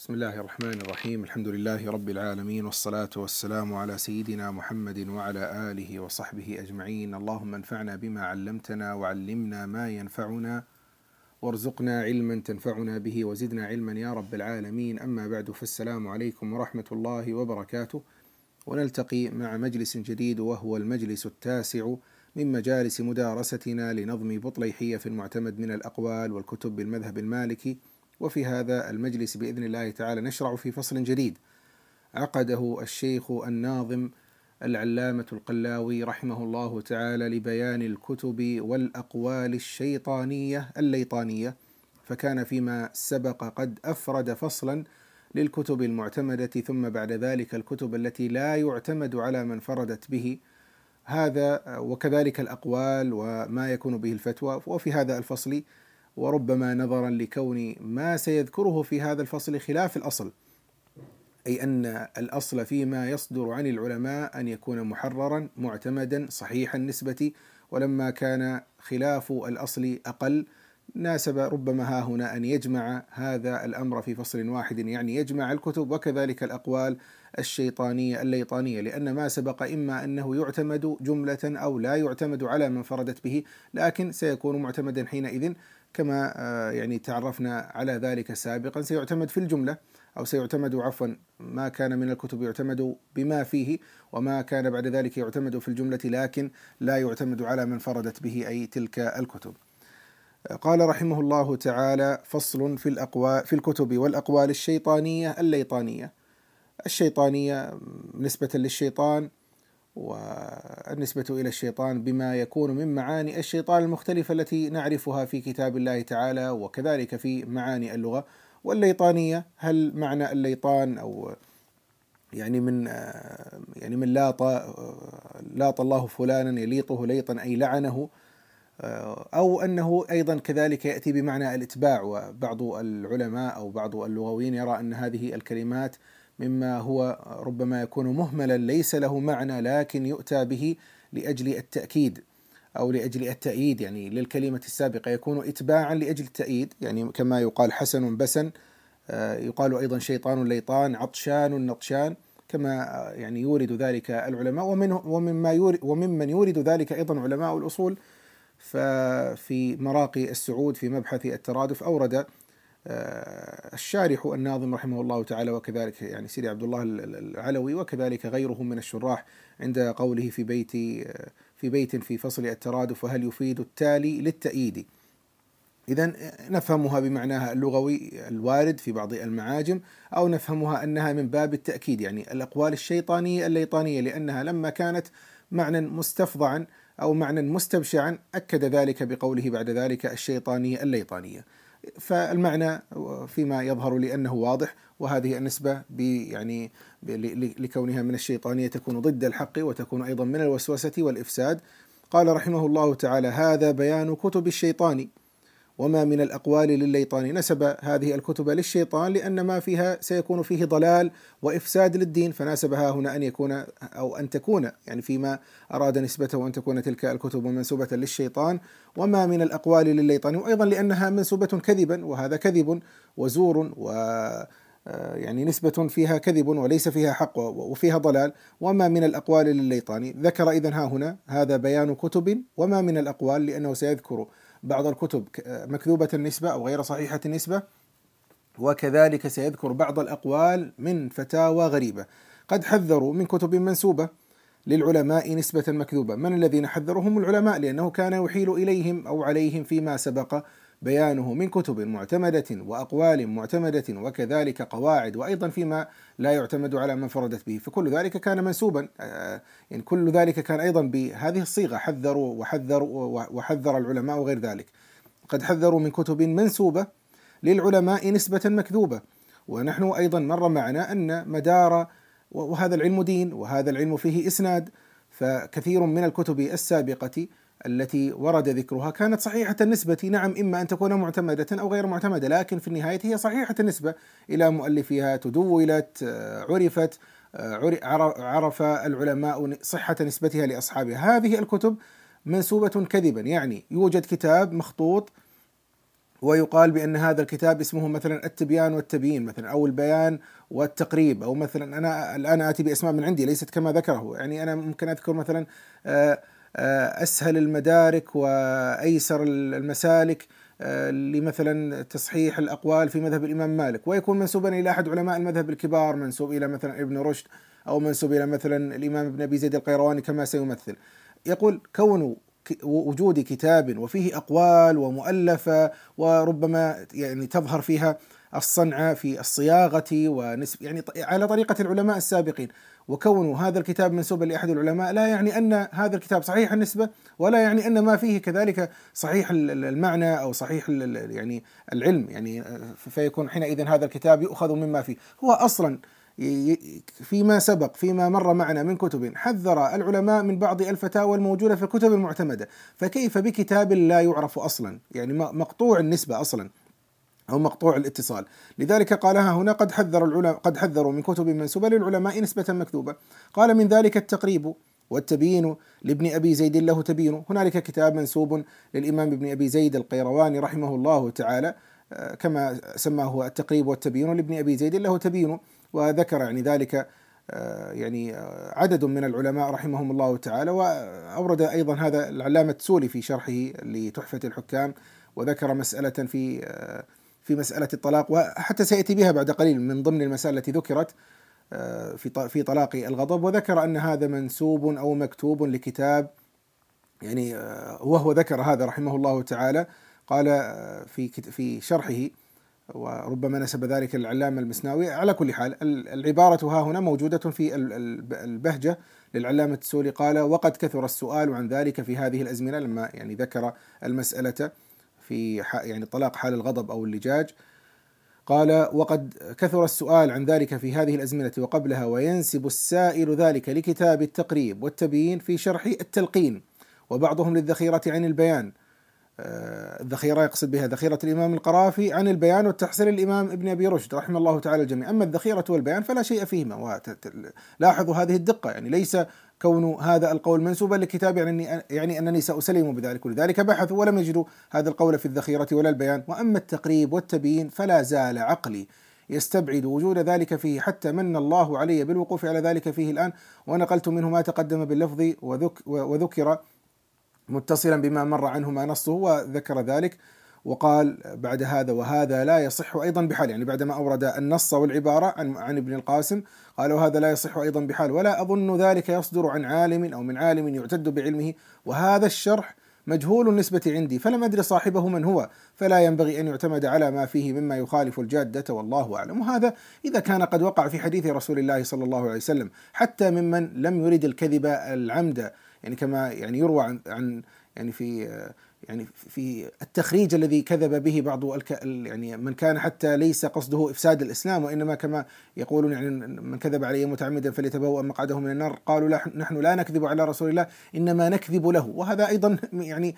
بسم الله الرحمن الرحيم الحمد لله رب العالمين والصلاة والسلام على سيدنا محمد وعلى آله وصحبه أجمعين اللهم انفعنا بما علمتنا وعلمنا ما ينفعنا وارزقنا علما تنفعنا به وزدنا علما يا رب العالمين أما بعد فالسلام عليكم ورحمة الله وبركاته ونلتقي مع مجلس جديد وهو المجلس التاسع من مجالس مدارستنا لنظم بطليحية في المعتمد من الأقوال والكتب بالمذهب المالكي وفي هذا المجلس بإذن الله تعالى نشرع في فصل جديد. عقده الشيخ الناظم العلامة القلاوي رحمه الله تعالى لبيان الكتب والأقوال الشيطانية الليطانية فكان فيما سبق قد أفرد فصلا للكتب المعتمدة ثم بعد ذلك الكتب التي لا يعتمد على من فردت به. هذا وكذلك الأقوال وما يكون به الفتوى وفي هذا الفصل وربما نظرا لكون ما سيذكره في هذا الفصل خلاف الأصل أي أن الأصل فيما يصدر عن العلماء أن يكون محررا معتمدا صحيح النسبة ولما كان خلاف الأصل أقل ناسب ربما ها هنا أن يجمع هذا الأمر في فصل واحد يعني يجمع الكتب وكذلك الأقوال الشيطانية الليطانية لأن ما سبق إما أنه يعتمد جملة أو لا يعتمد على من فردت به لكن سيكون معتمدا حينئذ. كما آه، يعني تعرفنا على ذلك سابقا سيعتمد في الجملة أو سيعتمد عفوا ما كان من الكتب يعتمد بما فيه وما كان بعد ذلك يعتمد في الجملة لكن لا يعتمد على من فردت به أي تلك الكتب. قال رحمه الله تعالى فصل في الاقوال في الكتب والأقوال الشيطانية الليطانية. الشيطانية نسبة للشيطان والنسبة إلى الشيطان بما يكون من معاني الشيطان المختلفة التي نعرفها في كتاب الله تعالى وكذلك في معاني اللغة والليطانية. هل معنى الليطان أو يعني من يعني من لاط لاط الله فلانا يليطه ليطا أي لعنه أو أنه أيضا كذلك يأتي بمعنى الإتباع. وبعض العلماء أو بعض اللغويين يرى أن هذه الكلمات مما هو ربما يكون مهملا ليس له معنى لكن يؤتى به لأجل التأكيد أو لأجل التأييد. يعني للكلمة السابقة يكون اتباعا لأجل التأييد. يعني كما يقال حسن بسن آه، يقال أيضا شيطان ليطان عطشان نطشان كما يعني يورد ذلك العلماء. ومن ومما يورد وممن يورد ذلك أيضا علماء الأصول. ففي مراقي السعود في مبحث الترادف أورد آه، الشارح الناظم رحمه الله تعالى وكذلك يعني سيدي عبد الله العلوي وكذلك غيرهم من الشراح عند قوله في بيت في بيت في فصل الترادف وهل يفيد التالي للتأييد. إذا نفهمها بمعناها اللغوي الوارد في بعض المعاجم أو نفهمها أنها من باب التأكيد يعني الأقوال الشيطانية الليطانية لأنها لما كانت معنى مستفضعا أو معنى مستبشعا أكد ذلك بقوله بعد ذلك الشيطانية الليطانية. فالمعنى فيما يظهر لي انه واضح وهذه النسبة يعني لكونها من الشيطانية تكون ضد الحق وتكون أيضا من الوسوسة والإفساد. قال رحمه الله تعالى هذا بيان كتب الشيطان. وما من الأقوال لليطان نسب هذه الكتب للشيطان لأن ما فيها سيكون فيه ضلال وإفساد للدين فناسبها هنا أن يكون أو أن تكون يعني فيما أراد نسبته أن تكون تلك الكتب منسوبة للشيطان. وما من الأقوال لليطان وأيضا لأنها منسوبة كذبا وهذا كذب وزور و يعني نسبة فيها كذب وليس فيها حق وفيها ضلال. وما من الأقوال لليطاني ذكر إذا ها هنا هذا بيان كتب. وما من الأقوال لأنه سيذكر بعض الكتب مكذوبة النسبة أو غير صحيحة النسبة وكذلك سيذكر بعض الأقوال من فتاوى غريبة. قد حذروا من كتب منسوبة للعلماء نسبة مكذوبة. من الذين حذروا هم العلماء؟ لأنه كان يحيل إليهم أو عليهم فيما سبق. بيانه من كتب معتمدة وأقوال معتمدة وكذلك قواعد وأيضا فيما لا يعتمد على من فردت به. فكل ذلك كان منسوبا آه، يعني كل ذلك كان أيضا بهذه الصيغة حذروا وحذروا وحذر العلماء وغير ذلك. قد حذروا من كتب منسوبة للعلماء نسبة مكذوبة. ونحن أيضا مر معنا أن مدار وهذا العلم دين وهذا العلم فيه إسناد فكثير من الكتب السابقة التي ورد ذكرها كانت صحيحة النسبة. نعم إما أن تكون معتمدة أو غير معتمدة لكن في النهاية هي صحيحة النسبة. إلى مؤلفها تدولت عرفت عرف العلماء صحة نسبتها لأصحابها. هذه الكتب منسوبة كذبا. يعني يوجد كتاب مخطوط ويقال بأن هذا الكتاب اسمه مثلا التبيان والتبيين مثلا أو البيان والتقريب أو مثلا أنا الآن آتي بأسماء من عندي ليست كما ذكره. يعني أنا ممكن أذكر مثلا آه، آه، أسهل المدارك وأيسر المسالك آه، لمثلا تصحيح الأقوال في مذهب الإمام مالك. ويكون منسوبا إلى أحد علماء المذهب الكبار منسوب إلى مثلا ابن رشد أو منسوب إلى مثلا الإمام ابن أبي زيد القيرواني كما سيمثل. يقول كون وجود كتاب وفيه أقوال ومؤلفة وربما يعني تظهر فيها الصنعة في الصياغة ونسب يعني على طريقة العلماء السابقين. وكون هذا الكتاب منسوبا لأحد العلماء لا يعني أن هذا الكتاب صحيح النسبة ولا يعني أن ما فيه كذلك صحيح المعنى أو صحيح يعني العلم. يعني فيكون حينئذ هذا الكتاب يؤخذ مما فيه. هو أصلا فيما سبق فيما مر معنا من كتب حذر العلماء من بعض الفتاوى الموجودة في الكتب المعتمدة. فكيف بكتاب لا يعرف أصلا؟ يعني مقطوع النسبة أصلا. أو مقطوع الاتصال. لذلك قالها هنا قد حذر العلماء قد حذروا من كتب منسوبة للعلماء نسبة مكتوبة. قال من ذلك التقريب والتبيين لابن أبي زيد له تبيين. هنالك كتاب منسوب للإمام ابن أبي زيد القيرواني رحمه الله تعالى آه، كما سماه التقريب والتبيين لابن أبي زيد له تبيين. وذكر يعني ذلك آه، يعني آه، عدد من العلماء رحمهم الله تعالى. وأورد أيضا هذا العلامة السولي في شرحه لتحفة الحكام. وذكر مسألة في في مسألة الطلاق وحتى سيأتي بها بعد قليل من ضمن المسائل التي ذكرت في في طلاق الغضب وذكر أن هذا منسوب أو مكتوب لكتاب يعني وهو ذكر هذا رحمه الله تعالى قال في في شرحه وربما نسب ذلك العلامة المسناوي على كل حال العبارة ها هنا موجودة في البهجة للعلامة السولي قال وقد كثر السؤال عن ذلك في هذه الأزمنة لما يعني ذكر المسألة. في يعني طلاق حال الغضب أو اللجاج. قال وقد كثر السؤال عن ذلك في هذه الأزمنة وقبلها وينسب السائل ذلك لكتاب التقريب والتبيين في شرح التلقين وبعضهم للذخيرة عن البيان. آه، الذخيرة يقصد بها ذخيرة الإمام القرافي عن البيان والتحصيل الإمام ابن أبي رشد رحمه الله تعالى الجميع. أما الذخيرة والبيان فلا شيء فيهما لاحظوا هذه الدقة يعني ليس كون هذا القول منسوبا لكتاب يعني يعني أنني سأسلم بذلك ولذلك بحثوا ولم يجدوا هذا القول في الذخيرة ولا البيان. وأما التقريب والتبيين فلا زال عقلي يستبعد وجود ذلك فيه حتى من الله علي بالوقوف على ذلك فيه الآن. ونقلت منه ما تقدم باللفظ وذك وذكر متصلا بما مر عنه ما نصه وذكر ذلك. وقال بعد هذا وهذا لا يصح أيضا بحال يعني بعدما أورد النص والعبارة عن عن ابن القاسم قال وهذا لا يصح أيضا بحال ولا أظن ذلك يصدر عن عالم أو من عالم يعتد بعلمه وهذا الشرح مجهول النسبة عندي فلم أدري صاحبه من هو فلا ينبغي أن يعتمد على ما فيه مما يخالف الجادة والله أعلم. وهذا إذا كان قد وقع في حديث رسول الله صلى الله عليه وسلم حتى ممن لم يرد الكذب العمد يعني كما يعني يروى عن, عن يعني في يعني في التخريج الذي كذب به بعض يعني من كان حتى ليس قصده إفساد الإسلام وإنما كما يقولون يعني من كذب علي متعمدا فليتبوأ مقعده من النار قالوا لا نحن لا نكذب على رسول الله إنما نكذب له. وهذا أيضا يعني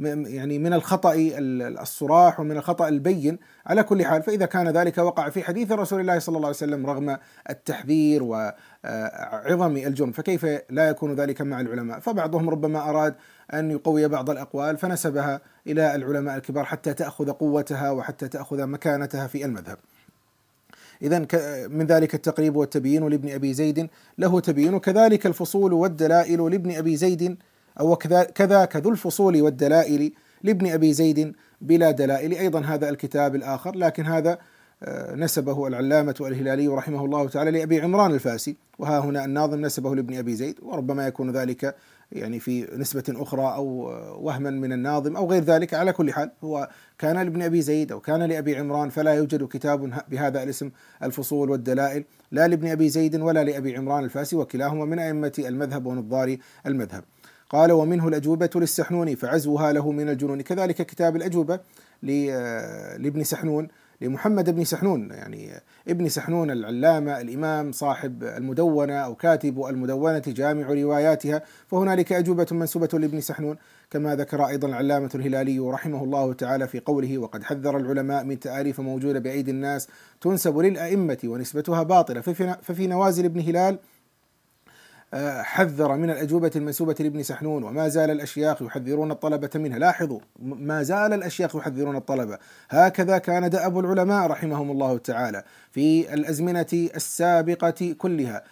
يعني من الخطأ الصراح ومن الخطأ البين. على كل حال فإذا كان ذلك وقع في حديث رسول الله صلى الله عليه وسلم رغم التحذير وعظم الجرم فكيف لا يكون ذلك مع العلماء؟ فبعضهم ربما أراد أن يقوي بعض الأقوال فنسبها إلى العلماء الكبار حتى تأخذ قوتها وحتى تأخذ مكانتها في المذهب. إذا من ذلك التقريب والتبيين لابن أبي زيد له تبيين وكذلك الفصول والدلائل لابن أبي زيد أو كذاك ذو الفصول والدلائل لابن أبي زيد بلا دلائل. أيضا هذا الكتاب الآخر لكن هذا آه، نسبه العلامة الهلالي رحمه الله تعالى لأبي عمران الفاسي وها هنا الناظم نسبه لابن أبي زيد وربما يكون ذلك يعني في نسبة أخرى أو وهما من الناظم أو غير ذلك. على كل حال هو كان لابن أبي زيد أو كان لأبي عمران فلا يوجد كتاب بهذا الاسم الفصول والدلائل لا لابن أبي زيد ولا لأبي عمران الفاسي وكلاهما من أئمة المذهب ونظار المذهب. قال ومنه الأجوبة للسحنون فعزوها له من الجنون. كذلك كتاب الأجوبة لابن سحنون لمحمد بن سحنون يعني ابن سحنون العلامة الإمام صاحب المدونة أو كاتب المدونة جامع رواياتها. فهنالك أجوبة منسوبة لابن سحنون كما ذكر أيضا العلامة الهلالي رحمه الله تعالى في قوله وقد حذر العلماء من تآليف موجودة بأيدي الناس تنسب للأئمة ونسبتها باطلة ففي نوازل ابن هلال حذر من الأجوبة المنسوبة لابن سحنون وما زال الأشياخ يحذرون الطلبة منها لاحظوا ما زال الأشياخ يحذرون الطلبة. هكذا كان دأب العلماء رحمهم الله تعالى في الأزمنة السابقة كلها.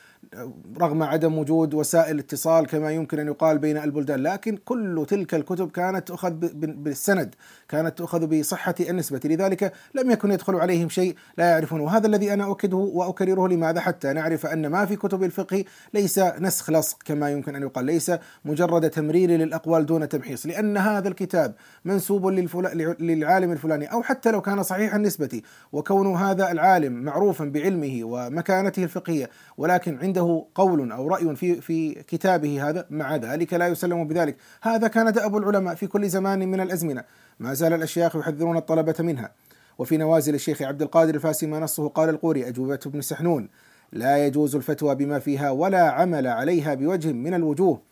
رغم عدم وجود وسائل اتصال كما يمكن أن يقال بين البلدان، لكن كل تلك الكتب كانت تؤخذ بالسند، كانت تؤخذ بصحة النسبة، لذلك لم يكن يدخل عليهم شيء لا يعرفونه، وهذا الذي أنا أؤكده وأكرره لماذا؟ حتى نعرف أن ما في كتب الفقه ليس نسخ لصق كما يمكن أن يقال، ليس مجرد تمرير للأقوال دون تمحيص، لأن هذا الكتاب منسوب للعالم الفلاني أو حتى لو كان صحيح النسبة وكون هذا العالم معروفا بعلمه ومكانته الفقهية، ولكن عنده قول أو رأي في في كتابه هذا مع ذلك لا يسلم بذلك، هذا كان دأب العلماء في كل زمان من الأزمنة، ما زال الأشياخ يحذرون الطلبة منها، وفي نوازل الشيخ عبد القادر الفاسي ما نصه قال القوري أجوبة ابن سحنون لا يجوز الفتوى بما فيها ولا عمل عليها بوجه من الوجوه.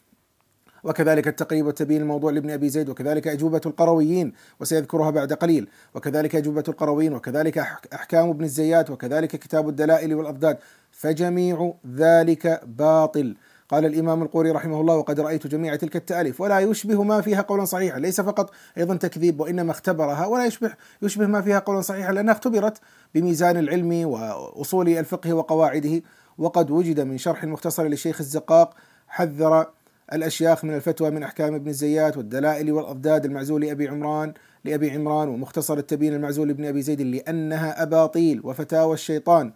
وكذلك التقريب والتبيين الموضوع لابن أبي زيد وكذلك أجوبة القرويين وسيذكرها بعد قليل. وكذلك أجوبة القرويين وكذلك أحكام ابن الزيات وكذلك كتاب الدلائل والاضداد فجميع ذلك باطل. قال الإمام القوري رحمه الله وقد رأيت جميع تلك التأليف ولا يشبه ما فيها قولا صحيحا ليس فقط أيضا تكذيب وإنما اختبرها ولا يشبه يشبه ما فيها قولا صحيحا لأنها اختبرت بميزان العلم وأصول الفقه وقواعده وقد وجد من شرح مختصر للشيخ الزقاق حذر الأشياخ من الفتوى من أحكام ابن الزيات والدلائل والأضداد المعزول لأبي عمران لأبي عمران ومختصر التبيين المعزول لابن أبي زيد لأنها أباطيل وفتاوى الشيطان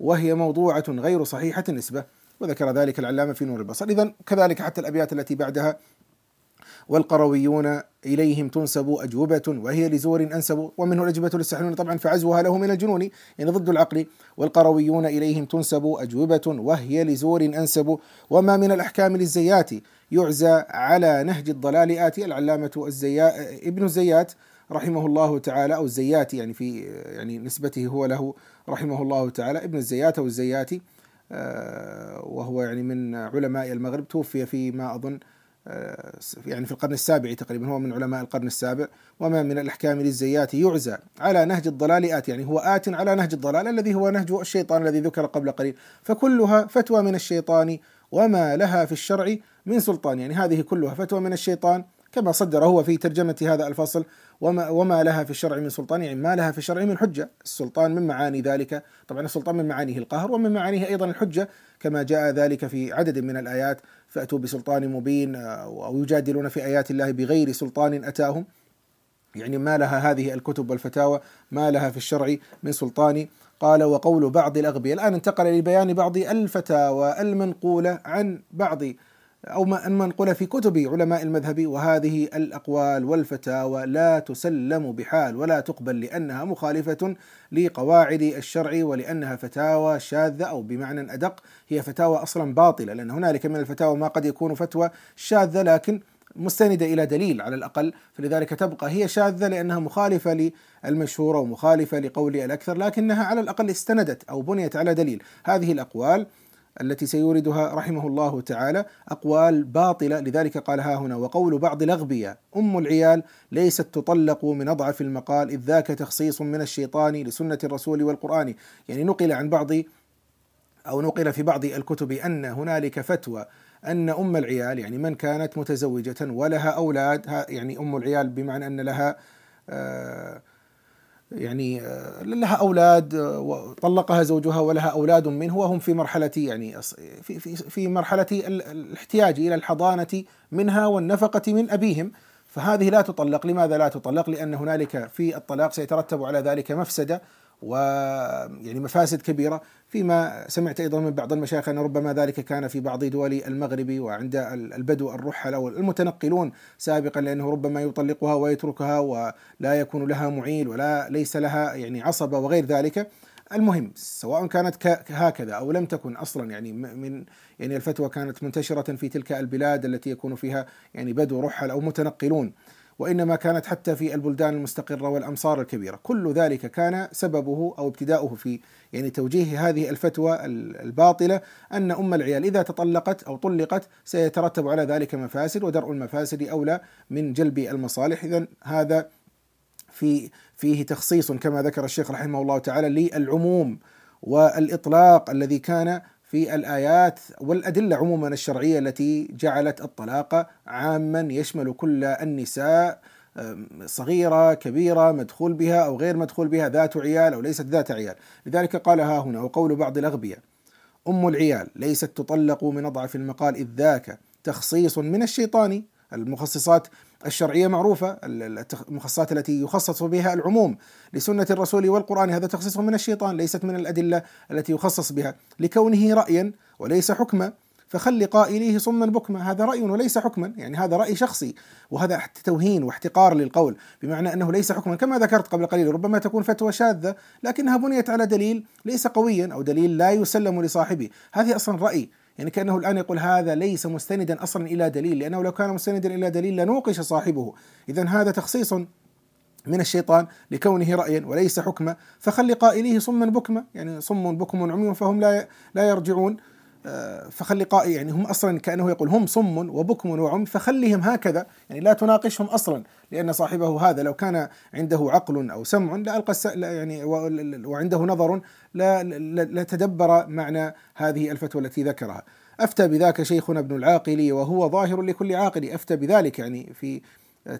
وهي موضوعة غير صحيحة النسبة وذكر ذلك العلامة في نور البصر. إذا كذلك حتى الأبيات التي بعدها والقرويون إليهم تنسب أجوبة وهي لزور أنسب ومنه الأجوبة للسحنون طبعا فعزوها له من الجنون يعني ضد العقل. والقرويون إليهم تنسب أجوبة وهي لزور أنسب. وما من الأحكام للزيات يعزى على نهج الضلال آتي العلامة الزيات ابن الزيات رحمه الله تعالى أو الزيات يعني في يعني نسبته هو له رحمه الله تعالى. ابن الزيات أو الزياتي آه، وهو يعني من علماء المغرب توفي في ما أظن آه، يعني في القرن السابع تقريبا هو من علماء القرن السابع. وما من الأحكام للزيات يعزى على نهج الضلال آت يعني هو آت على نهج الضلال الذي هو نهج الشيطان الذي ذكر قبل قليل. فكلها فتوى من الشيطان وما لها في الشرع من سلطان. يعني هذه كلها فتوى من الشيطان كما صدر هو في ترجمة هذا الفصل وما, وما لها في الشرع من سلطان يعني ما لها في الشرع من حجة. السلطان من معاني ذلك طبعا السلطان من معانيه القهر ومن معانيه أيضا الحجة. كما جاء ذلك في عدد من الآيات فأتوا بسلطان مبين أو يجادلون في آيات الله بغير سلطان أتاهم. يعني ما لها هذه الكتب والفتاوى ما لها في الشرع من سلطان. قال وقول بعض الأغبياء الآن انتقل لبيان بعض الفتاوى المنقولة عن بعض أو ما منقولة في كتب علماء المذهب وهذه الأقوال والفتاوى لا تسلم بحال ولا تقبل لأنها مخالفة لقواعد الشرع ولأنها فتاوى شاذة أو بمعنى أدق. هي فتاوى أصلا باطلة لأن هنالك من الفتاوى ما قد يكون فتوى شاذة لكن مستندة إلى دليل على الأقل. فلذلك تبقى هي شاذة لأنها مخالفة للمشهور ومخالفة لقول الأكثر لكنها على الأقل استندت أو بنيت على دليل. هذه الأقوال التي سيوردها رحمه الله تعالى أقوال باطلة لذلك قال ها هنا وقول بعض الأغبياء أم العيال ليست تطلق من أضعف المقال إذ ذاك تخصيص من الشيطان لسنة الرسول والقرآن. يعني نقل عن بعض أو نقل في بعض الكتب أن هنالك فتوى أن أم العيال يعني من كانت متزوجة ولها أولاد يعني أم العيال بمعنى أن لها آه يعني آه، لها أولاد آه، طلقها زوجها ولها أولاد منه وهم في مرحلة يعني في في في مرحلة الاحتياج إلى الحضانة منها والنفقة من أبيهم. فهذه لا تطلق. لماذا لا تطلق؟ لأن هنالك في الطلاق سيترتب على ذلك مفسدة. ويعني مفاسد كبيرة فيما سمعت أيضا من بعض المشايخ أن ربما ذلك كان في بعض دول المغرب وعند البدو الرحل أو المتنقلون سابقا لأنه ربما يطلقها ويتركها ولا يكون لها معيل ولا ليس لها يعني عصبة وغير ذلك. المهم سواء كانت هكذا أو لم تكن أصلا يعني من يعني الفتوى كانت منتشرة في تلك البلاد التي يكون فيها يعني بدو رحل أو متنقلون. وإنما كانت حتى في البلدان المستقرة والأمصار الكبيرة، كل ذلك كان سببه أو ابتداؤه في يعني توجيه هذه الفتوى الباطلة أن أم العيال إذا تطلقت أو طلقت سيترتب على ذلك مفاسد ودرء المفاسد أولى من جلب المصالح، اذا هذا في فيه تخصيص كما ذكر الشيخ رحمه الله تعالى للعموم والإطلاق الذي كان في الآيات والأدلة عموما الشرعية التي جعلت الطلاق عاما يشمل كل النساء صغيرة كبيرة مدخول بها أو غير مدخول بها ذات عيال أو ليست ذات عيال. لذلك قال ها هنا وقول بعض الأغبياء أم العيال ليست تطلق من أضعف المقال إذ ذاك تخصيص من الشيطان المخصصات الشرعية معروفة المخصصات التي يخصص بها العموم لسنة الرسول والقرآن. هذا تخصيص من الشيطان ليست من الأدلة التي يخصص بها. لكونه رأيا وليس حكما فخل قائليه صما بكما. هذا رأي وليس حكما يعني هذا رأي شخصي. وهذا توهين واحتقار للقول بمعنى أنه ليس حكما. كما ذكرت قبل قليل ربما تكون فتوى شاذة لكنها بنيت على دليل ليس قويا أو دليل لا يسلم لصاحبه. هذه أصلا رأي يعني كأنه الآن يقول هذا ليس مستندا أصلا إلى دليل لأنه لو كان مستندا إلى دليل لنوقش صاحبه. إذا هذا تخصيص من الشيطان لكونه رأيا وليس حكما فخل قائليه صما بكما يعني صم بكم عمي فهم لا لا يرجعون. فخلي قائل يعني هم أصلا كأنه يقول هم صم وبكم وعمي فخليهم هكذا. يعني لا تناقشهم أصلا لأن صاحبه هذا لو كان عنده عقل أو سمع لالقى يعني وعنده نظر لتدبر معنى هذه الفتوى التي ذكرها. أفتى بذاك شيخنا ابن العاقل وهو ظاهر لكل عاقل. أفتى بذلك يعني في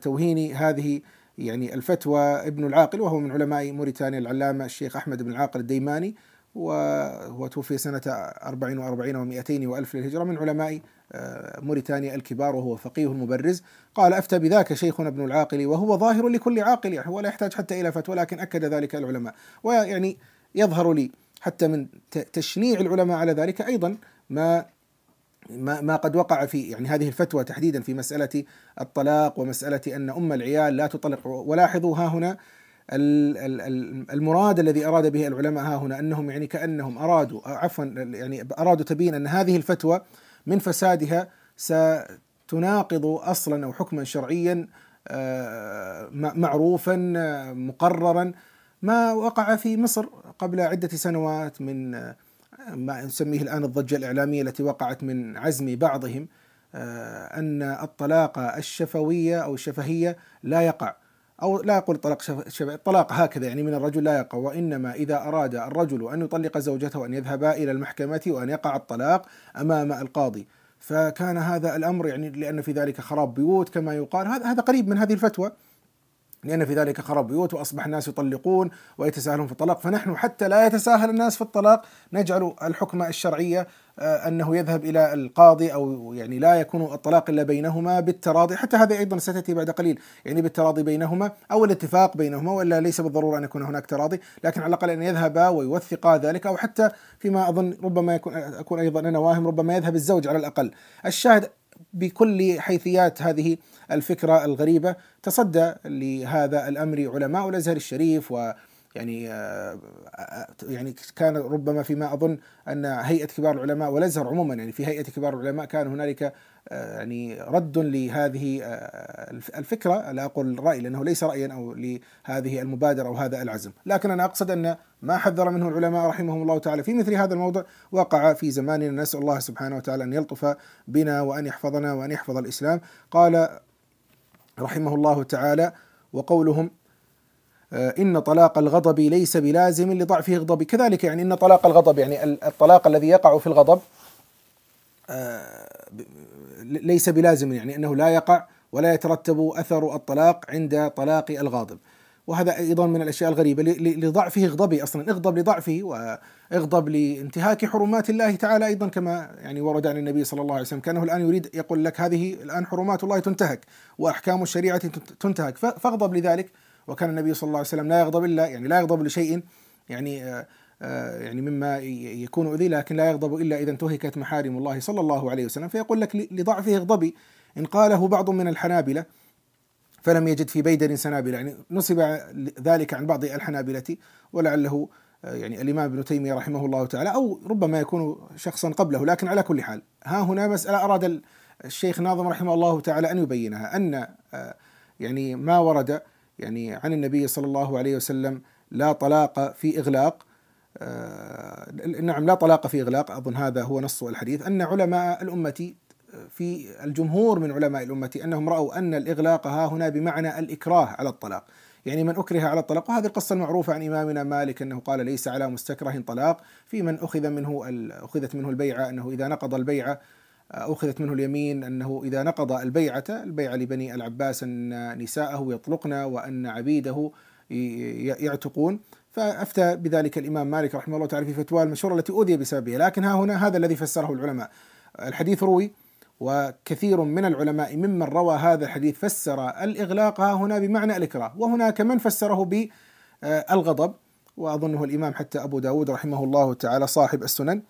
توهين هذه يعني الفتوى ابن العاقل وهو من علماء موريتانيا العلامة الشيخ أحمد بن العاقل الديماني. وتوفي سنة 44 و200 وألف للهجرة من علماء آه، موريتانيا الكبار وهو فقيه مبرز قال أفتى بذاك شيخنا ابن العاقل وهو ظاهر لكل عاقل يعني ولا يحتاج حتى إلى فتوى لكن أكد ذلك العلماء. ويعني يظهر لي حتى من تشنيع العلماء على ذلك أيضا ما ما ما قد وقع في يعني هذه الفتوى تحديدا في مسألة الطلاق ومسألة أن أم العيال لا تطلق. ولاحظوا ها هنا المراد الذي أراد به العلماء ها هنا أنهم يعني كأنهم أرادوا عفوا يعني أرادوا تبين أن هذه الفتوى من فسادها ستناقض أصلا أو حكما شرعيا آه، معروفا مقررا. ما وقع في مصر قبل عدة سنوات من ما نسميه الآن الضجة الإعلامية التي وقعت من عزم بعضهم آه، أن الطلاق الشفوية أو الشفهية لا يقع. أو لا أقول طلاق شبه الطلاق هكذا يعني من الرجل لا يقع. وإنما إذا أراد الرجل أن يطلق زوجته أن يذهب إلى المحكمة وأن يقع الطلاق أمام القاضي. فكان هذا الأمر يعني لأن في ذلك خراب بيوت كما يقال. هذا قريب من هذه الفتوى. لأن في ذلك خراب بيوت وأصبح الناس يطلقون ويتساهلون في الطلاق. فنحن حتى لا يتساهل الناس في الطلاق نجعل الحكم الشرعية آه، أنه يذهب إلى القاضي أو يعني لا يكون الطلاق إلا بينهما بالتراضي. حتى هذا أيضا ستأتي بعد قليل. يعني بالتراضي بينهما أو الاتفاق بينهما وإلا ليس بالضرورة أن يكون هناك تراضي. لكن على الأقل أن يذهبا ويوثقا ذلك أو حتى فيما أظن ربما يكون أكون أيضا أنا واهم ربما يذهب الزوج على الأقل. الشاهد بكل حيثيات هذه الفكرة الغريبة. تصدى لهذا الأمر علماء الأزهر الشريف و يعني آه، آه، يعني كان ربما فيما أظن أن هيئة كبار العلماء والأزهر عموما يعني في هيئة كبار العلماء كان هنالك يعني رد لهذه الفكرة لا أقول الراي لأنه ليس رايا أو لهذه المبادرة أو هذا العزم، لكن أنا أقصد أن ما حذر منه العلماء رحمهم الله تعالى في مثل هذا الموضوع وقع في زماننا. نسأل الله سبحانه وتعالى أن يلطف بنا وأن يحفظنا وأن يحفظ الإسلام، قال رحمه الله تعالى وقولهم آه، إن طلاق الغضب ليس بلازم لضعف غضب كذلك يعني إن طلاق الغضب يعني الطلاق الذي يقع في الغضب آه، ليس بلازم يعني أنه لا يقع ولا يترتب أثر الطلاق عند طلاق الغاضب. وهذا أيضا من الأشياء الغريبة لضعفه غضبه أصلا اغضب لضعفه واغضب لانتهاك حرمات الله تعالى أيضا كما يعني ورد عن النبي صلى الله عليه وسلم كأنه الآن يريد يقول لك هذه الآن حرمات الله تنتهك وأحكام الشريعة تنتهك فاغضب لذلك. وكان النبي صلى الله عليه وسلم لا يغضب إلا يعني لا يغضب لشيء يعني آه، يعني مما يكون أذي لكن لا يغضب إلا إذا انتهكت محارم الله صلى الله عليه وسلم. فيقول لك لضعفه اغضبي. إن قاله بعض من الحنابلة فلم يجد في بيدر سنابل يعني نسب ذلك عن بعض الحنابلة ولعله آه، يعني الإمام ابن تيمية رحمه الله تعالى أو ربما يكون شخصا قبله. لكن على كل حال ها هنا مسألة أراد الشيخ ناظم رحمه الله تعالى أن يبينها. أن يعني ما ورد يعني عن النبي صلى الله عليه وسلم لا طلاق في إغلاق آه نعم لا طلاق في إغلاق أظن هذا هو نص الحديث. أن علماء الأمة في الجمهور من علماء الأمة أنهم رأوا أن الإغلاق ها هنا بمعنى الإكراه على الطلاق. يعني من أكره على الطلاق وهذه القصة المعروفة عن إمامنا مالك أنه قال ليس على مستكره طلاق. في من أخذ منه أخذت منه البيعة أنه إذا نقض البيعة أخذت منه اليمين أنه إذا نقض البيعة البيعة لبني العباس أن نساءه يطلقن وأن عبيده يعتقون. فأفتى بذلك الإمام مالك رحمه الله تعالى في فتوى المشهورة التي أوذي بسببها. لكن ها هنا هذا الذي فسره العلماء. الحديث روي وكثير من العلماء ممن روى هذا الحديث فسر الإغلاق ها هنا بمعنى الإكراه. وهناك من فسره بالغضب وأظنه الإمام حتى أبو داود رحمه الله تعالى صاحب السنن.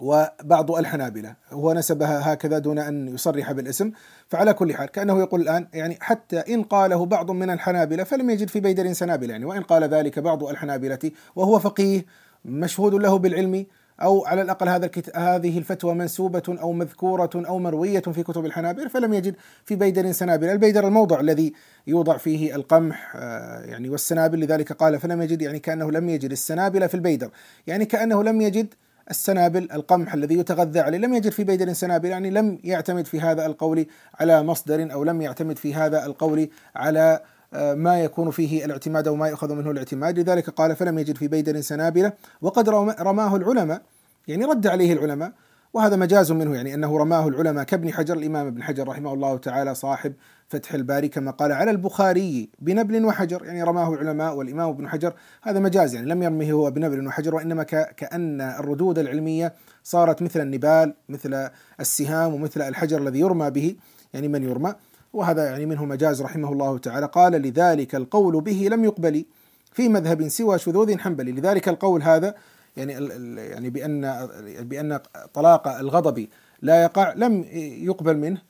وبعض الحنابلة هو نسبها هكذا دون أن يصرح بالاسم فعلى كل حال كأنه يقول الآن يعني حتى إن قاله بعض من الحنابلة فلم يجد في بيدر سنابلة يعني وإن قال ذلك بعض الحنابلة وهو فقيه مشهود له بالعلم أو على الأقل هذا هذه الفتوى منسوبة أو مذكورة أو مروية في كتب الحنابلة فلم يجد في بيدر سنابل البيدر الموضع الذي يوضع فيه القمح آه، يعني والسنابل لذلك قال فلم يجد يعني كأنه لم يجد السنابل في البيدر يعني كأنه لم يجد السنابل القمح الذي يتغذى عليه. لم يجد في بيدر سنابل يعني لم يعتمد في هذا القول على مصدر أو لم يعتمد في هذا القول على آه، ما يكون فيه الاعتماد أو ما يؤخذ منه الاعتماد. لذلك قال فلم يجد في بيدر سنابله وقد رماه العلماء يعني رد عليه العلماء وهذا مجاز منه يعني أنه رماه العلماء كابن حجر الإمام ابن حجر رحمه الله تعالى صاحب فتح الباري كما قال على البخاري بنبل وحجر يعني رماه العلماء والإمام ابن حجر. هذا مجاز يعني لم يرمه هو بنبل وحجر وإنما كأن الردود العلمية صارت مثل النبال مثل السهام ومثل الحجر الذي يرمى به يعني من يرمى. وهذا يعني منه مجاز رحمه الله تعالى. قال لذلك القول به لم يقبل في مذهب سوى شذوذ حنبلي. لذلك القول هذا يعني يعني بأن بأن طلاق الغضب لا يقع لم يقبل منه.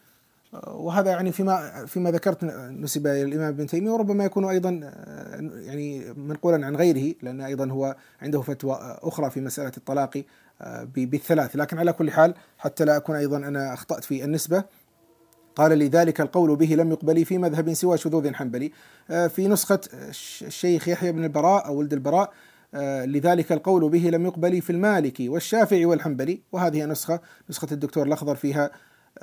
وهذا يعني فيما فيما ذكرت نسب إلى الإمام ابن تيمية وربما يكون أيضا يعني منقولا عن غيره لأن أيضا هو عنده فتوى أخرى في مسألة الطلاق بالثلاث. لكن على كل حال حتى لا أكون أيضا أنا أخطأت في النسبة قال لذلك القول به لم يقبل في مذهب سوى شذوذ حنبلي. آه، في نسخة الشيخ يحيى بن البراء أو ولد البراء آه، لذلك القول به لم يقبل في المالكي والشافعي والحنبلي وهذه نسخة نسخة الدكتور الأخضر فيها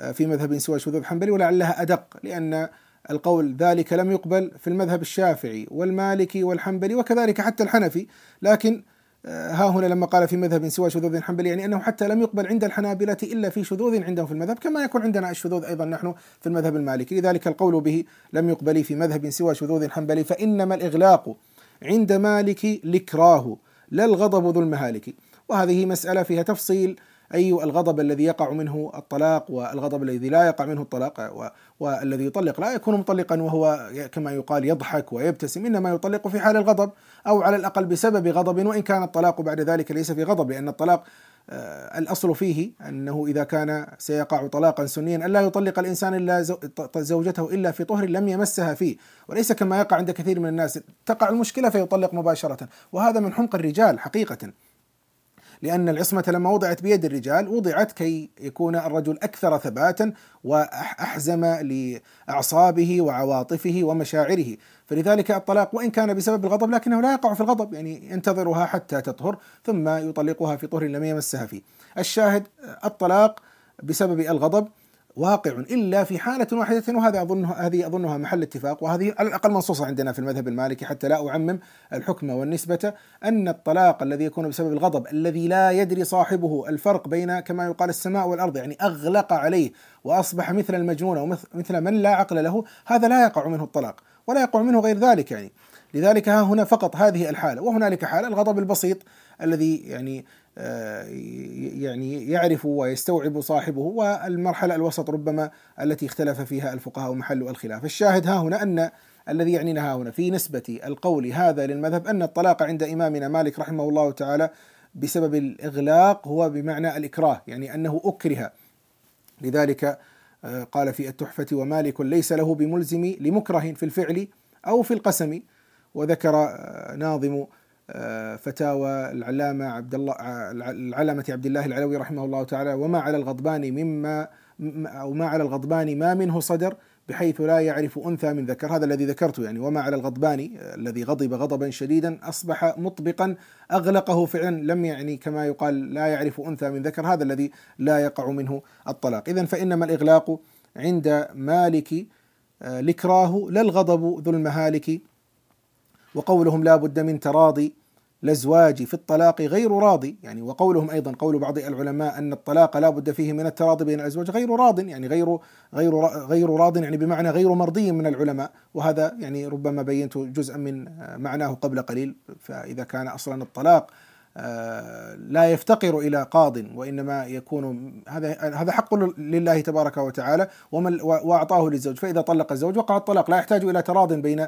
آه، في مذهب سوى شذوذ حنبلي ولعلها أدق لأن القول ذلك لم يقبل في المذهب الشافعي والمالكي والحنبلي وكذلك حتى الحنفي. لكن آه، ها هنا لما قال في مذهب سوى شذوذ حنبلي يعني أنه حتى لم يقبل عند الحنابلة إلا في شذوذ عندهم في المذهب كما يكون عندنا الشذوذ أيضا نحن في المذهب المالكي. لذلك القول به لم يقبل في مذهب سوى شذوذ حنبلي فإنما الإغلاق عند مالك لكراه. لا الغضب ذو المهالك. وهذه مسألة فيها تفصيل. أي الغضب الذي يقع منه الطلاق والغضب الذي لا يقع منه الطلاق والذي يطلق لا يكون مطلقا وهو كما يقال يضحك ويبتسم. إنما يطلق في حال الغضب أو على الأقل بسبب غضب. وإن كان الطلاق بعد ذلك ليس في غضب لأن الطلاق الأصل فيه أنه إذا كان سيقع طلاقا سنيا ألا يطلق الإنسان إلا زوجته إلا في طهر لم يمسها فيه. وليس كما يقع عند كثير من الناس. تقع المشكلة فيطلق مباشرة. وهذا من حمق الرجال حقيقة. لأن العصمة لما وضعت بيد الرجال وضعت كي يكون الرجل أكثر ثباتا وأحزم لأعصابه وعواطفه ومشاعره. فلذلك الطلاق وإن كان بسبب الغضب لكنه لا يقع في الغضب يعني ينتظرها حتى تطهر ثم يطلقها في طهر لم يمسها فيه. الشاهد الطلاق بسبب الغضب واقع إلا في حالة واحدة وهذا اظنها هذه أظنها محل اتفاق وهذه على الأقل منصوصة عندنا في المذهب المالكي حتى لا أعمم الحكم والنسبة أن الطلاق الذي يكون بسبب الغضب الذي لا يدري صاحبه الفرق بين كما يقال السماء والأرض يعني أغلق عليه وأصبح مثل المجنون ومثل من لا عقل له هذا لا يقع منه الطلاق ولا يقع منه غير ذلك يعني. لذلك ها هنا فقط هذه الحالة وهنالك حالة الغضب البسيط الذي يعني يعني يعرف ويستوعب صاحبه والمرحلة الوسط ربما التي اختلف فيها الفقهاء محل الخلاف. الشاهد ها هنا أن الذي يعنينا ها هنا في نسبة القول هذا للمذهب أن الطلاق عند إمامنا مالك رحمه الله تعالى بسبب الإغلاق هو بمعنى الإكراه يعني أنه أكره. لذلك آه، قال في التحفة ومالك ليس له بملزم لمكره في الفعل أو في القسم وذكر آه، ناظم آه، فتاوى العلامة عبد الله العلامة عبد الله العلوي رحمه الله تعالى وما على الغضبان مما أو ما على الغضبان ما منه صدر بحيث لا يعرف أنثى من ذكر. هذا الذي ذكرته يعني وما على الغضبان الذي غضب غضبا شديدا أصبح مطبقا أغلقه فعلا لم يعني كما يقال لا يعرف أنثى من ذكر. هذا الذي لا يقع منه الطلاق. إذا فإنما الإغلاق عند مالك آه، لكراه لا الغضب ذو المهالك. وقولهم لا بد من تراضي الأزواج في الطلاق غير راضي. يعني وقولهم أيضا قول بعض العلماء أن الطلاق لا بد فيه من التراضي بين الأزواج غير راض يعني غير غير غير راض يعني بمعنى غير مرضي من العلماء. وهذا يعني ربما بينت جزءا من معناه قبل قليل. فإذا كان أصلا الطلاق آه، لا يفتقر إلى قاض وإنما يكون هذا هذا حق لله تبارك وتعالى ومن وأعطاه للزوج. فإذا طلق الزوج وقع الطلاق. لا يحتاج إلى تراض بين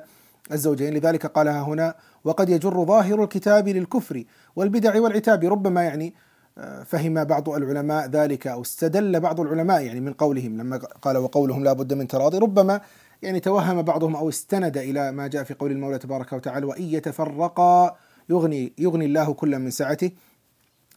الزوجين لذلك قالها هنا وقد يجر ظاهر الكتاب للكفر والبدع والعتاب. ربما يعني آه، فهم بعض العلماء ذلك أو استدل بعض العلماء يعني من قولهم لما قال وقولهم لا بد من تراضي. ربما يعني توهم بعضهم أو استند إلى ما جاء في قول المولى تبارك وتعالى وإن يتفرقا يغني يغني الله كل من سعته.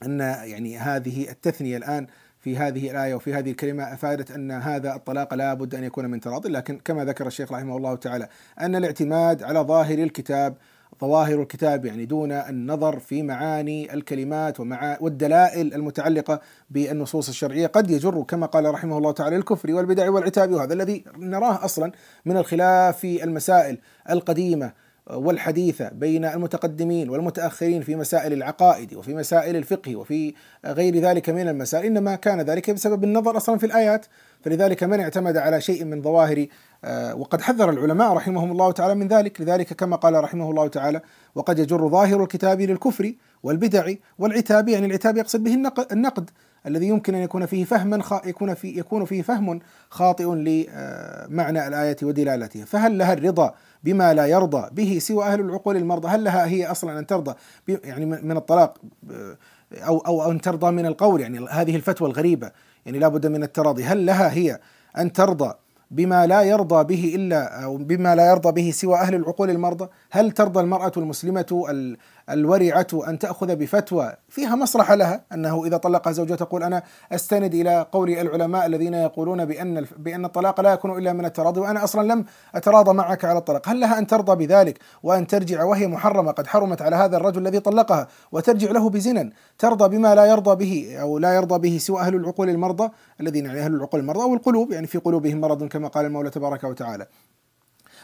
أن يعني هذه التثنية الآن في هذه الآية وفي هذه الكلمة أفادت أن هذا الطلاق لا بد أن يكون من تراض لكن كما ذكر الشيخ رحمه الله تعالى أن الاعتماد على ظاهر الكتاب ظواهر الكتاب يعني دون النظر في معاني الكلمات ومع والدلائل المتعلقة بالنصوص الشرعية قد يجر كما قال رحمه الله تعالى الكفر والبدع والعتاب وهذا الذي نراه أصلا من الخلاف في المسائل القديمة والحديثة بين المتقدمين والمتأخرين في مسائل العقائد وفي مسائل الفقه وفي غير ذلك من المسائل إنما كان ذلك بسبب النظر أصلا في الآيات. فلذلك من اعتمد على شيء من ظواهر آه، وقد حذر العلماء رحمهم الله تعالى من ذلك. لذلك كما قال رحمه الله تعالى وقد يجر ظاهر الكتاب للكفر والبدع والعتاب. يعني العتاب يقصد به النقد الذي يمكن أن يكون فيه فهما يكون في يكون فيه فهم خاطئ لمعنى الآية ودلالتها. فهل لها الرضا بما لا يرضى به سوى أهل العقول المرضى. هل لها هي أصلا أن ترضى يعني من الطلاق أو أو أن ترضى من القول؟ يعني هذه الفتوى الغريبة يعني لابد من التراضي. هل لها هي أن ترضى بما لا يرضى به إلا أو بما لا يرضى به سوى أهل العقول المرضى؟ هل ترضى المرأة المسلمة الورعة أن تأخذ بفتوى. فيها مصلحة لها أنه إذا طلق زوجها تقول أنا أستند إلى قول العلماء الذين يقولون بأن بأن الطلاق لا يكون إلا من التراضي وأنا أصلا لم أتراضى معك على الطلاق. هل لها أن ترضى بذلك وأن ترجع وهي محرمة قد حرمت على هذا الرجل الذي طلقها وترجع له بزنا؟ ترضى بما لا يرضى به أو لا يرضى به سوى أهل العقول المرضى الذين يعني أهل العقول المرضى أو القلوب يعني في قلوبهم مرض كما قال المولى تبارك وتعالى.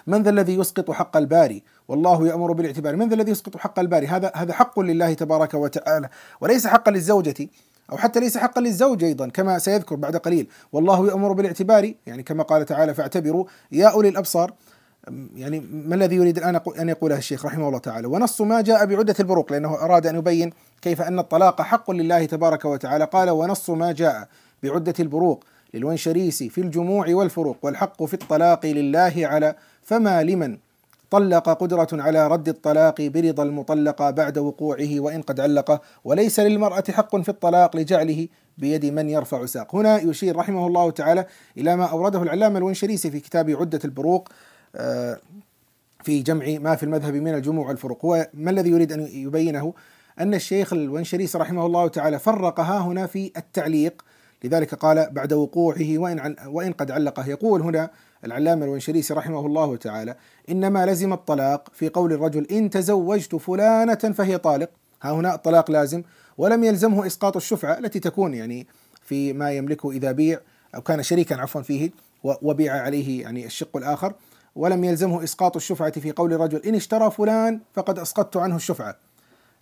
من ذا الذي يسقط حق الباري؟ والله يأمر بالاعتبار. من ذا الذي يسقط حق الباري؟ هذا هذا حق لله تبارك وتعالى. وليس حقا للزوجة أو حتى ليس حقا للزوج أيضا كما سيذكر بعد قليل. والله يأمر بالاعتبار يعني كما قال تعالى فاعتبروا. يا أولي الأبصار يعني ما الذي يريد الآن أن يقوله الشيخ رحمه الله تعالى؟ ونص ما جاء بعدة البروق لأنه أراد أن يبين كيف أن الطلاق حق لله تبارك وتعالى. قال ونص ما جاء بعدة البروق للونشريسي في الجموع والفروق والحق في الطلاق لله على فما لمن طلق قدرة على رد الطلاق برضا المطلقة بعد وقوعه وإن قد علقه وليس للمرأة حق في الطلاق لجعله بيد من يرفع ساق. هنا يشير رحمه الله تعالى إلى ما أورده العلامة الونشريسي في كتاب عدة البروق آه، في جمع ما في المذهب من الجموع والفروق. هو ما الذي يريد أن يبينه؟ أن الشيخ الونشريسي رحمه الله تعالى فرق ها هنا في التعليق. لذلك قال بعد وقوعه وإن, وإن قد علقه. يقول هنا العلامة الونشريسي رحمه الله تعالى إنما لزم الطلاق في قول الرجل إن تزوجت فلانة فهي طالق. ها هنا الطلاق لازم ولم يلزمه إسقاط الشفعة التي تكون يعني في ما يملكه إذا بيع أو كان شريكا عفوا فيه وبيع عليه يعني الشق الآخر. ولم يلزمه إسقاط الشفعة في قول الرجل إن اشترى فلان فقد أسقطت عنه الشفعة.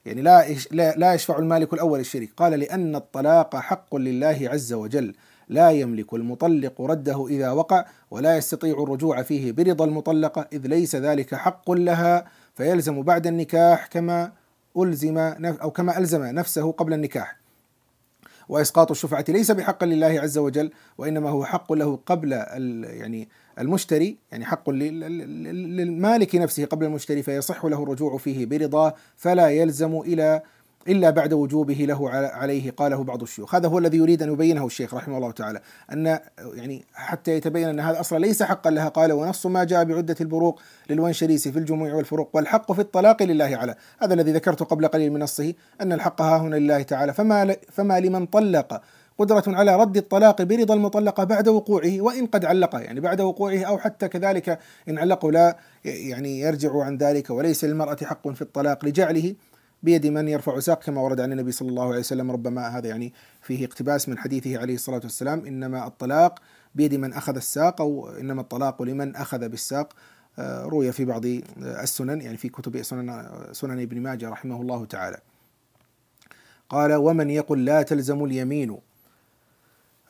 يعني لا لا يشفع المالك الأول الشريك. قال لأن الطلاق حق لله عز وجل. لا يملك المطلق رده إذا وقع ولا يستطيع الرجوع فيه برضا المطلقة إذ ليس ذلك حق لها فيلزم بعد النكاح كما ألزم أو كما ألزم نفسه قبل النكاح. وإسقاط الشفعة ليس بحق لله عز وجل وإنما هو حق له قبل يعني المشتري يعني حق للمالك نفسه قبل المشتري فيصح له الرجوع فيه برضاه فلا يلزم إلى إلا بعد وجوبه له عليه قاله بعض الشيوخ. هذا هو الذي يريد أن يبينه الشيخ رحمه الله تعالى أن يعني حتى يتبين أن هذا أصلا ليس حقا لها. قال ونص ما جاء بعدة البروق للونشريسي في الجموع والفروق والحق في الطلاق لله على هذا الذي ذكرته قبل قليل من نصه أن الحق ها هنا لله تعالى. فما, فما لمن طلق قدرة على رد الطلاق برضا المطلقة بعد وقوعه وإن قد علقه يعني بعد وقوعه أو حتى كذلك إن علقوا لا يعني يرجع عن ذلك وليس للمرأة حق في الطلاق لجعله. بيد من يرفع ساق كما ورد عن النبي صلى الله عليه وسلم. ربما هذا يعني فيه اقتباس من حديثه عليه الصلاة والسلام. إنما الطلاق بيد من أخذ الساق أو إنما الطلاق لمن أخذ بالساق. روي في بعض السنن يعني في كتب سنن سنن ابن ماجه رحمه الله تعالى. قال ومن يقل لا تلزم اليمين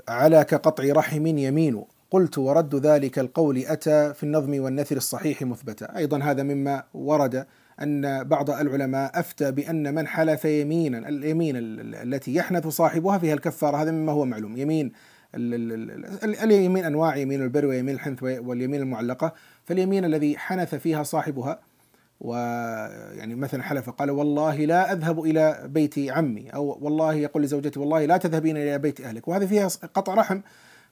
على كقطع رحم يمين. قلت ورد ذلك القول أتى في النظم والنثر الصحيح مثبتا. أيضا هذا مما ورد أن بعض العلماء أفتى بأن من حلف يمينا اليمين التي يحنث صاحبها فيها الكفارة هذا مما هو معلوم. يمين اليمين أنواع يمين البر ويمين الحنث واليمين المعلقة. فاليمين الذي حنث فيها صاحبها ويعني مثلا حلف قال والله لا أذهب إلى بيت عمي أو والله يقول لزوجته والله لا تذهبين إلى بيت أهلك وهذه فيها قطع رحم.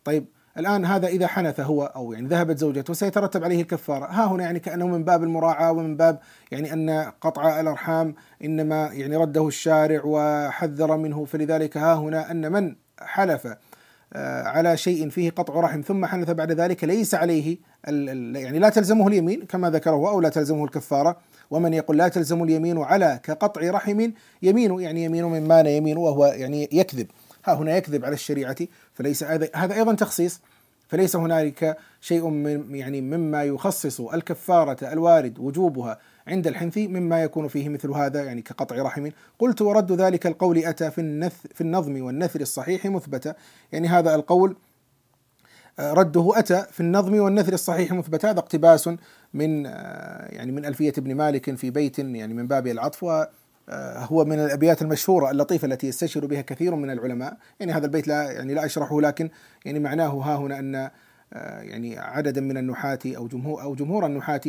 طيب الآن هذا إذا حنث هو أو يعني ذهبت زوجته سيترتب عليه الكفارة. ها هنا يعني كأنه من باب المراعاة ومن باب يعني أن قطع الأرحام إنما يعني رده الشارع وحذر منه. فلذلك ها هنا أن من حلف آه، على شيء فيه قطع رحم ثم حنث بعد ذلك ليس عليه يعني لا تلزمه اليمين كما ذكره أو لا تلزمه الكفارة. ومن يقول لا تلزم اليمين على كقطع رحم يمين يعني يمين من مان يمين وهو يعني يكذب. ها هنا يكذب على الشريعة فليس هذا أيضا تخصيص. فليس هنالك شيء من يعني مما يخصص الكفارة الوارد وجوبها عند الحنث مما يكون فيه مثل هذا يعني كقطع رحم. قلت ورد ذلك القول أتى في, النث في النظم والنثر الصحيح مثبتا. يعني هذا القول آه، رده أتى في النظم والنثر الصحيح مثبت هذا اقتباس من آه، يعني من ألفية ابن مالك في بيت يعني من باب العطف. آه، من الأبيات المشهورة اللطيفة التي يستشير بها كثير من العلماء. يعني هذا البيت لا يعني لا أشرحه لكن يعني معناه ها هنا أن يعني عددا من النحاة أو جمهور أو جمهور النحاة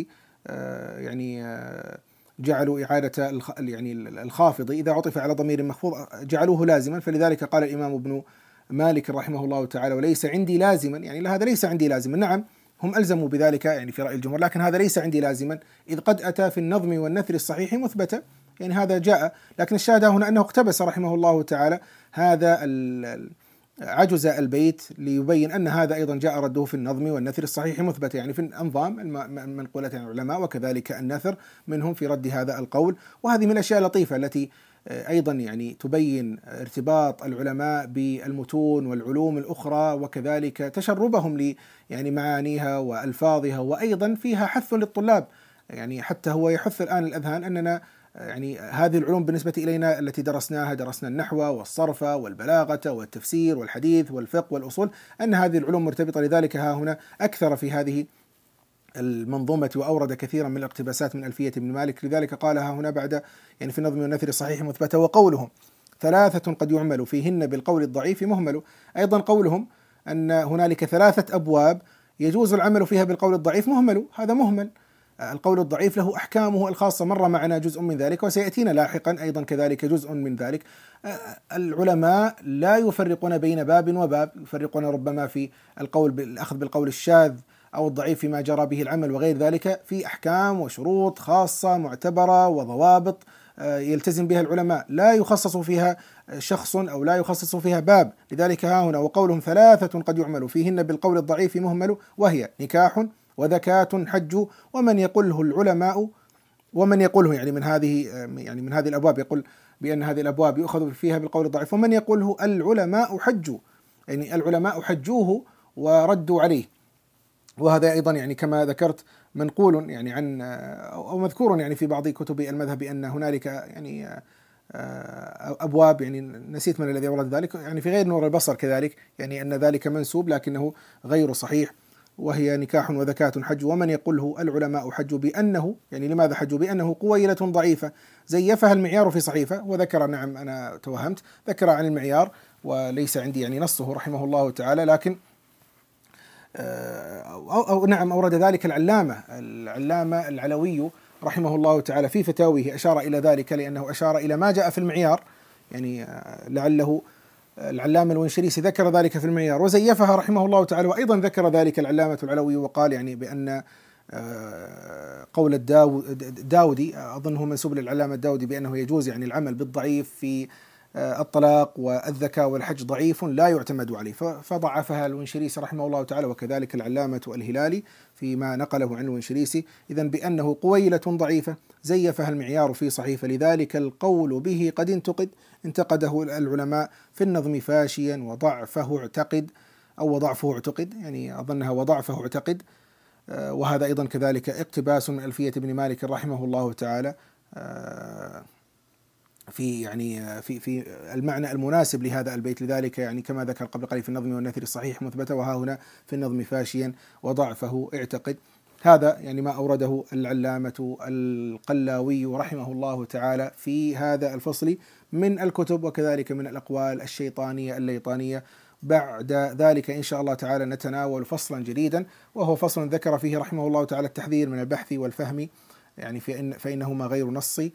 آه، يعني آه، جعلوا إعادة يعني الخافض. إذا عطف على ضمير مخفوض جعلوه لازما. فلذلك قال الإمام ابن مالك رحمه الله تعالى وليس عندي لازما. يعني هذا ليس عندي لازما. نعم هم ألزموا بذلك يعني في رأي الجمهور لكن هذا ليس عندي لازما إذ قد أتى في النظم والنثر الصحيح مثبتا. يعني هذا جاء لكن الشاهد هنا أنه اقتبس رحمه الله تعالى هذا عجز البيت ليبين أن هذا أيضا جاء رده في النظم والنثر الصحيح مثبت يعني في الأنظام المنقولات عن العلماء وكذلك النثر منهم في رد هذا القول. وهذه من الأشياء اللطيفة التي أيضا يعني تبين ارتباط العلماء بالمتون والعلوم الأخرى وكذلك تشربهم يعني معانيها وألفاظها وأيضا فيها حث للطلاب. يعني حتى هو يحث الآن الأذهان أننا يعني هذه العلوم بالنسبة إلينا التي درسناها درسنا النحو والصرف والبلاغة والتفسير والحديث والفقه والأصول أن هذه العلوم مرتبطة لذلك ها هنا أكثر في هذه المنظومة وأورد كثيرا من الاقتباسات من ألفية ابن مالك. لذلك قالها هنا بعد يعني في النظم والنثر الصحيح مثبتة وقولهم ثلاثة قد يعمل فيهن بالقول الضعيف مهمل. أيضا قولهم أن هنالك ثلاثة أبواب يجوز العمل فيها بالقول الضعيف مهمل. هذا مهمل. القول الضعيف له أحكامه الخاصة. مر معنا جزء من ذلك وسيأتينا لاحقا أيضا كذلك جزء من ذلك. العلماء لا يفرقون بين باب وباب يفرقون ربما في القول بالاخذ بالقول الشاذ أو الضعيف فيما جرى به العمل وغير ذلك. في أحكام وشروط خاصة معتبرة وضوابط يلتزم بها العلماء. لا يخصص فيها شخص أو لا يخصص فيها باب. لذلك ها هنا وقولهم ثلاثة قد يعمل. فيهن بالقول الضعيف مهمل وهي نكاح وذكاة حج ومن يقله العلماء ومن يقوله يعني من هذه يعني من هذه الأبواب يقول بأن هذه الأبواب يؤخذ فيها بالقول الضعيف. ومن يقوله العلماء حجوا يعني العلماء حجوه وردوا عليه. وهذا أيضا يعني كما ذكرت منقول يعني عن أو مذكور يعني في بعض كتب المذهب بأن هنالك يعني أبواب يعني نسيت من الذي أورد ذلك يعني في غير نور البصر كذلك يعني أن ذلك منسوب لكنه غير صحيح. وهي نكاح وذكاة حج. ومن يقله العلماء حجوا بأنه يعني لماذا حجوا بأنه قويلة ضعيفة؟ زيفها المعيار في صحيفة وذكر نعم أنا توهمت ذكر عن المعيار وليس عندي يعني نصه رحمه الله تعالى لكن آه، أو, أو نعم أورد ذلك العلامة العلامة العلوي رحمه الله تعالى في فتاويه أشار إلى ذلك لأنه أشار إلى ما جاء في المعيار يعني آه، لعله العلامة الونشريسي ذكر ذلك في المعيار وزيفها رحمه الله تعالى وأيضا ذكر ذلك العلامة العلوي وقال يعني بأن آه، قول الداودي أظنه منسوب للعلامة الداودي بأنه يجوز يعني العمل بالضعيف في آه، الطلاق والذكاء والحج ضعيف لا يعتمد عليه. فضعفها الونشريسي رحمه الله تعالى وكذلك العلامة الهلالي فيما نقله عن الونشريسي إذا بأنه قويلة ضعيفة زيفها المعيار في صحيفة. لذلك القول به قد انتقد انتقده العلماء في النظم فاشيا وضعفه اعتقد أو وضعفه اعتقد يعني أظنها وضعفه اعتقد. وهذا أيضا كذلك اقتباس من ألفية ابن مالك رحمه الله تعالى. في يعني في في المعنى المناسب لهذا البيت. لذلك يعني كما ذكر قبل قليل في النظم والنثر الصحيح مثبتة وها هنا في النظم فاشيا وضعفه اعتقد. هذا يعني ما أورده العلامة القلاوي رحمه الله تعالى في هذا الفصل من الكتب وكذلك من الأقوال الشيطانية الليطانية. بعد ذلك إن شاء الله تعالى نتناول فصلا جديدا وهو فصل ذكر فيه رحمه الله تعالى التحذير من البحث والفهم. يعني فإن فإنهما غير نصي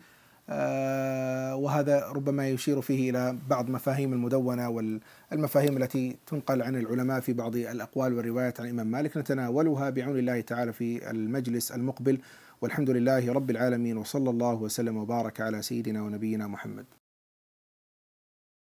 وهذا ربما يشير فيه إلى بعض مفاهيم المدونة والمفاهيم التي تنقل عن العلماء في بعض الأقوال والروايات عن الامام مالك. نتناولها بعون الله تعالى في المجلس المقبل. والحمد لله رب العالمين وصلى الله وسلم وبارك على سيدنا ونبينا محمد.